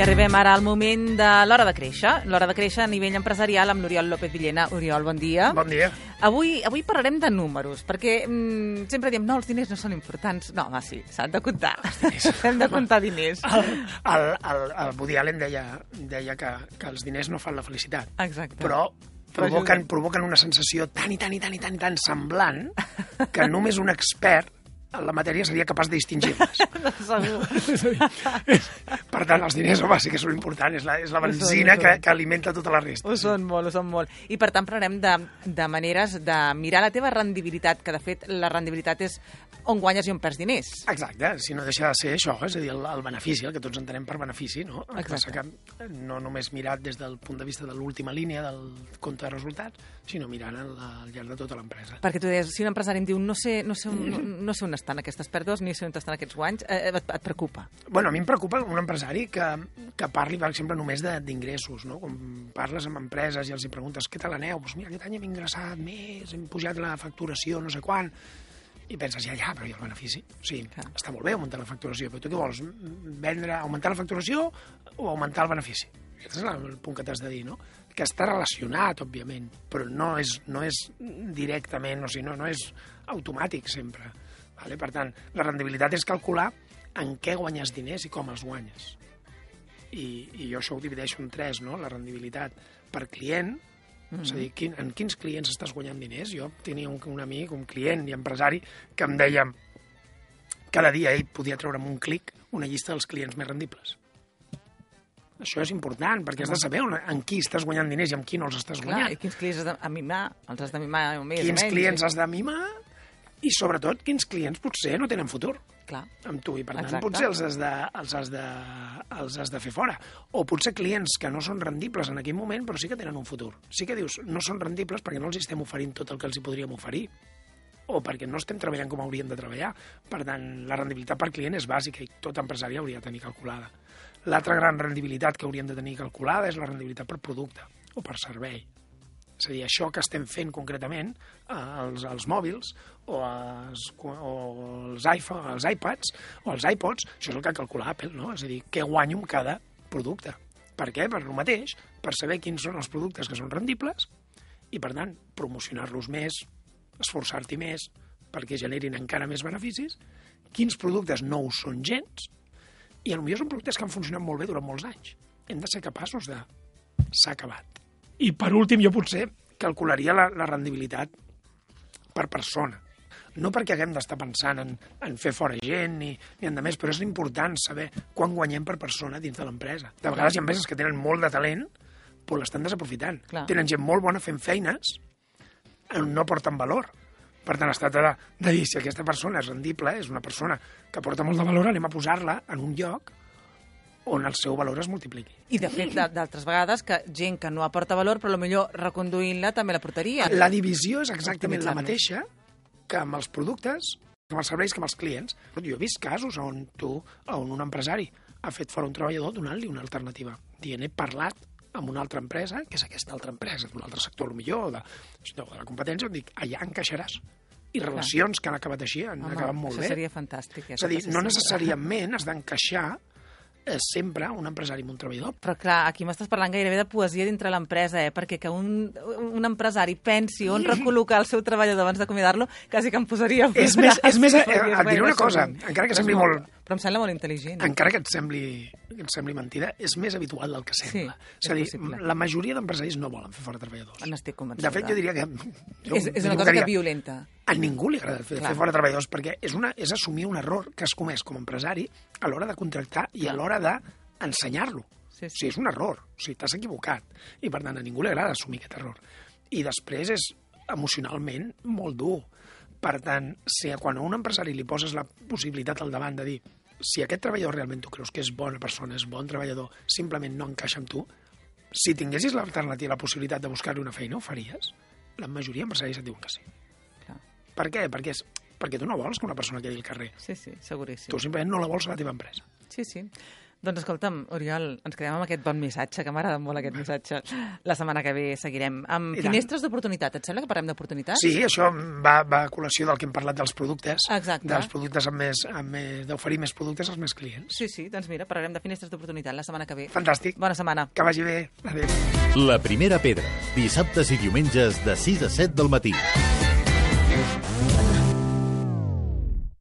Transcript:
I arribem ara al moment de l'hora de créixer, l'hora de créixer a nivell empresarial amb l'Oriol López Villena. Oriol, bon dia. Bon dia. Avui, avui parlarem de números, perquè mm, sempre diem, no, els diners no són importants. No, home, sí, s'han de comptar. Hem de comptar diners. El, el, el, el Woody Allen deia, deia que, que els diners no fan la felicitat, Exacte. però provoquen, provoquen una sensació tan i tan i tan i tan, tan semblant que només un expert la matèria seria capaç de distingir-les. Dir, per tant, els diners, home, sí que són importants. És la, és la benzina que, que alimenta tota la resta. Ho són molt, ho són molt. I per tant parlarem de, de maneres de mirar la teva rendibilitat, que de fet la rendibilitat és on guanyes i on perds diners. Exacte, si no deixa de ser això, és a dir, el, el benefici, el que tots entenem per benefici, no? El que passa que no només mirat des del punt de vista de l'última línia del compte de resultats, sinó mirant al, al llarg de tota l'empresa. Perquè tu deies, si un empresari em diu no sé, no sé, on, no, no sé on estan aquestes pèrdues ni sé on estan aquests guanys, eh, et, et preocupa. Bueno, a mi em preocupa un empresari que, que parli, per exemple, només de- d'ingressos, no? Quan parles amb empreses i els hi preguntes què tal aneu? Doncs mira, aquest any hem ingressat més, hem pujat la facturació, no sé quan... I penses, ja, ja, però i el benefici? O sigui, Clar. està molt bé augmentar la facturació, però tu què vols? Vendre, augmentar la facturació o augmentar el benefici? Aquest és el punt que t'has de dir, no? Que està relacionat, òbviament, però no és, no és directament, o sigui, no, no és automàtic sempre. Vale? Per tant, la rendibilitat és calcular en què guanyes diners i com els guanyes. I, i jo això ho divideixo en tres, no? La rendibilitat per client, Mm -hmm. És a dir, quin, en quins clients estàs guanyant diners? Jo tenia un, un amic, un client i empresari, que em deia cada dia ell podia treure amb un clic una llista dels clients més rendibles. Això és important, perquè has de saber on, en qui estàs guanyant diners i amb qui no els estàs Clar, guanyant. i quins clients has de mimar? Els has de mimar més Quins menys? clients has de mimar i, sobretot, quins clients potser no tenen futur? Clar. amb tu i per tant Exacte. potser els has, de, els, has de, els has de fer fora. O potser clients que no són rendibles en aquell moment però sí que tenen un futur. Sí que dius no són rendibles perquè no els estem oferint tot el que els hi podríem oferir. O perquè no estem treballant com hauríem de treballar. Per tant la rendibilitat per client és bàsica i tot empresari hauria de tenir calculada. L'altra gran rendibilitat que hauríem de tenir calculada és la rendibilitat per producte o per servei és a dir, això que estem fent concretament, eh, els, els mòbils o els, o els, iPhone, els iPads o els iPods, això és el que calcula Apple, no? És a dir, què guanyo amb cada producte. Per què? Per el mateix, per saber quins són els productes que són rendibles i, per tant, promocionar-los més, esforçar-t'hi més perquè generin encara més beneficis, quins productes no ho són gens, i potser són productes que han funcionat molt bé durant molts anys. Hem de ser capaços de... S'ha acabat. I per últim, jo potser calcularia la, la rendibilitat per persona. No perquè haguem d'estar pensant en, en fer fora gent ni, ni en de més, però és important saber quan guanyem per persona dins de l'empresa. De vegades hi ha empreses que tenen molt de talent, però l'estan desaprofitant. Clar. Tenen gent molt bona fent feines no porten valor. Per tant, es tracta de, de dir si aquesta persona és rendible, és una persona que porta molt de valor, anem a posar-la en un lloc on el seu valor es multipliqui. I, de fet, d'altres vegades, que gent que no aporta valor, però millor reconduint-la també la portaria. La divisió és exactament la mateixa que amb els productes, que amb els serveis, que amb els clients. Jo he vist casos on tu, on un empresari ha fet fora un treballador donant-li una alternativa. Dient, he parlat amb una altra empresa, que és aquesta altra empresa, d'un altre sector, millor, de, de la competència, on dic, allà encaixaràs. I relacions que han acabat així, han Home, acabat molt això bé. seria fantàstic. eh, És a dir, no necessàriament has d'encaixar eh, sempre un empresari amb un treballador. Però clar, aquí m'estàs parlant gairebé de poesia dintre l'empresa, eh? perquè que un, un empresari pensi on recol·locar el seu treballador abans d'acomiadar-lo, quasi que em posaria... És més, és més, eh, és et diré una cosa, encara que és sembli molt, Però em sembla molt intel·ligent. encara que et sembli, que et sembli mentida, és més habitual del que sembla. Sí, és a dir, és possible. la majoria d'empresaris no volen fer fora treballadors. N'estic convençuda. De fet, jo diria que... Jo És, és una cosa que violenta. A ningú li agrada fer, Clar. fer fora treballadors perquè és, una, és assumir un error que has comès com a empresari a l'hora de contractar i a l'hora d'ensenyar-lo. Sí, O sigui, és un error. O sigui, t'has equivocat. I, per tant, a ningú li agrada assumir aquest error. I després és emocionalment molt dur. Per tant, si quan a un empresari li poses la possibilitat al davant de dir si aquest treballador realment tu creus que és bona persona, és bon treballador, simplement no encaixa amb tu, si tinguessis l'alternativa, la possibilitat de buscar-li una feina, ho faries? La majoria d'empresaris et diuen que sí. Clar. Per què? Perquè, és, perquè tu no vols que una persona quedi al carrer. Sí, sí, seguríssim. Tu simplement no la vols a la teva empresa. Sí, sí. Doncs escolta'm, Oriol, ens quedem amb aquest bon missatge, que m'agrada molt aquest missatge. La setmana que ve seguirem. Amb I finestres d'oportunitat. Et sembla que parlem d'oportunitat? Sí, això va, va a col·lació del que hem parlat dels productes, Exacte. dels productes amb més, amb més d'oferir més productes als més clients. Sí, sí, doncs mira, parlarem de finestres d'oportunitat la setmana que ve. Fantàstic. Bona setmana. Que vagi bé. Adéu. La primera pedra, dissabtes i diumenges de 6 a 7 del matí.